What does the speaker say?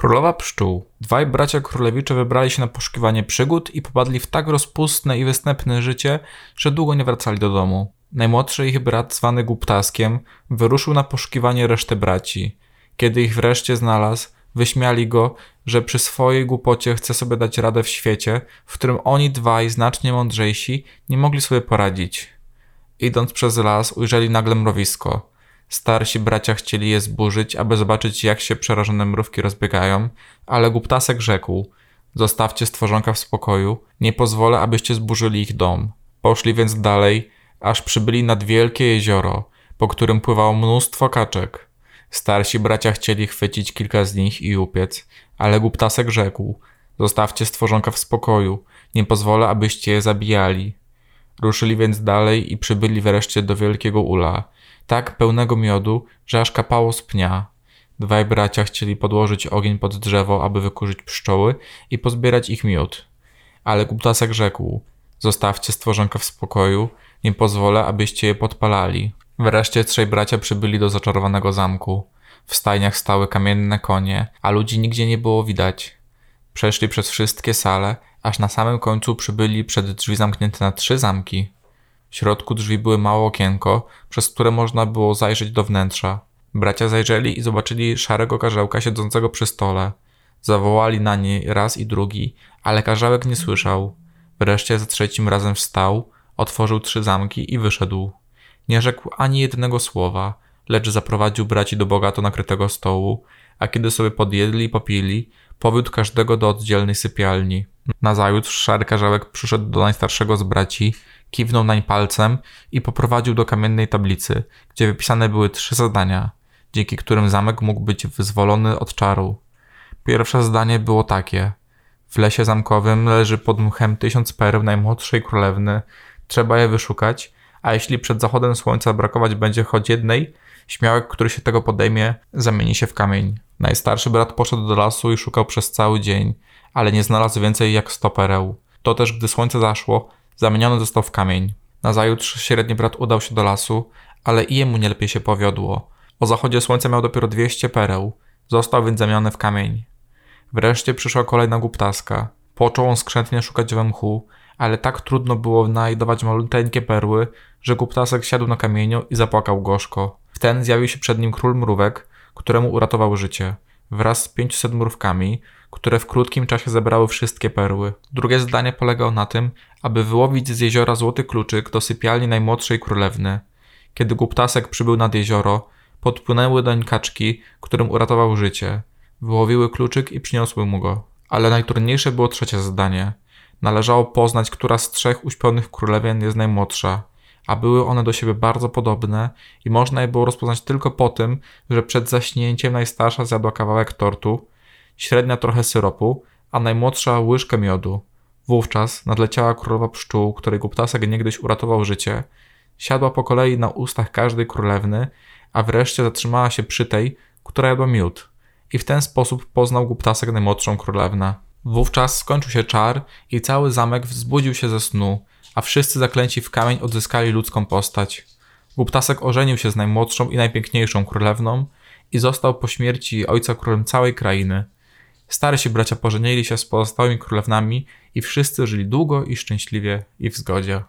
Królowa Pszczół. Dwaj bracia królewicze wybrali się na poszukiwanie przygód i popadli w tak rozpustne i występne życie, że długo nie wracali do domu. Najmłodszy ich brat, zwany Głuptaskiem, wyruszył na poszukiwanie reszty braci. Kiedy ich wreszcie znalazł, wyśmiali go, że przy swojej głupocie chce sobie dać radę w świecie, w którym oni dwaj, znacznie mądrzejsi, nie mogli sobie poradzić. Idąc przez las, ujrzeli nagle mrowisko. Starsi bracia chcieli je zburzyć, aby zobaczyć, jak się przerażone mrówki rozbiegają, ale Głuptasek rzekł: Zostawcie stworzonka w spokoju, nie pozwolę, abyście zburzyli ich dom. Poszli więc dalej, aż przybyli nad wielkie jezioro, po którym pływało mnóstwo kaczek. Starsi bracia chcieli chwycić kilka z nich i upiec, ale Głuptasek rzekł: Zostawcie stworzonka w spokoju, nie pozwolę, abyście je zabijali. Ruszyli więc dalej i przybyli wreszcie do wielkiego ula, tak pełnego miodu, że aż kapało z pnia. Dwaj bracia chcieli podłożyć ogień pod drzewo, aby wykurzyć pszczoły i pozbierać ich miód. Ale Głuptasek rzekł: Zostawcie stworzonka w spokoju, nie pozwolę, abyście je podpalali. Wreszcie trzej bracia przybyli do zaczarowanego zamku. W stajniach stały kamienne konie, a ludzi nigdzie nie było widać. Przeszli przez wszystkie sale, aż na samym końcu przybyli przed drzwi zamknięte na trzy zamki. W środku drzwi były małe okienko, przez które można było zajrzeć do wnętrza. Bracia zajrzeli i zobaczyli szarego karzełka siedzącego przy stole. Zawołali na nie raz i drugi, ale karzełek nie słyszał. Wreszcie za trzecim razem wstał, otworzył trzy zamki i wyszedł. Nie rzekł ani jednego słowa, lecz zaprowadził braci do bogato nakrytego stołu, a kiedy sobie podjedli i popili, powiódł każdego do oddzielnej sypialni. Nazajutrz szary karzełek przyszedł do najstarszego z braci, kiwnął nań palcem i poprowadził do kamiennej tablicy, gdzie wypisane były trzy zadania, dzięki którym zamek mógł być wyzwolony od czaru. Pierwsze zdanie było takie. W lesie zamkowym leży pod mchem tysiąc pereł najmłodszej królewny. Trzeba je wyszukać, a jeśli przed zachodem słońca brakować będzie choć jednej, śmiałek, który się tego podejmie, zamieni się w kamień. Najstarszy brat poszedł do lasu i szukał przez cały dzień, ale nie znalazł więcej jak sto pereł. To też, gdy słońce zaszło, zamieniony został w kamień. Nazajutrz średni brat udał się do lasu, ale i jemu nie lepiej się powiodło. O zachodzie słońca miał dopiero dwieście pereł, został więc zamieniony w kamień. Wreszcie przyszła kolej na głuptaska. Począł on skrzętnie szukać we mchu, ale tak trudno było znajdować maluteńkie perły, że głuptasek siadł na kamieniu i zapłakał gorzko. Wten zjawił się przed nim król mrówek, któremu uratował życie, wraz z pięciuset mrówkami, które w krótkim czasie zebrały wszystkie perły. Drugie zdanie polegało na tym, aby wyłowić z jeziora złoty kluczyk do sypialni najmłodszej królewny. Kiedy głuptasek przybył nad jezioro, podpłynęły doń kaczki, którym uratował życie. Wyłowiły kluczyk i przyniosły mu go. Ale najtrudniejsze było trzecie zadanie. Należało poznać, która z trzech uśpionych królewien jest najmłodsza, a były one do siebie bardzo podobne i można je było rozpoznać tylko po tym, że przed zaśnięciem najstarsza zjadła kawałek tortu, średnia trochę syropu, a najmłodsza łyżkę miodu. Wówczas nadleciała królowa pszczół, której Guptasek niegdyś uratował życie, siadła po kolei na ustach każdej królewny, a wreszcie zatrzymała się przy tej, która jadła miód. I w ten sposób poznał Guptasek najmłodszą królewnę. Wówczas skończył się czar i cały zamek wzbudził się ze snu, a wszyscy zaklęci w kamień odzyskali ludzką postać. Guptasek ożenił się z najmłodszą i najpiękniejszą królewną i został po śmierci ojca królem całej krainy. Starsi bracia pożenili się z pozostałymi królewnami i wszyscy żyli długo i szczęśliwie i w zgodzie.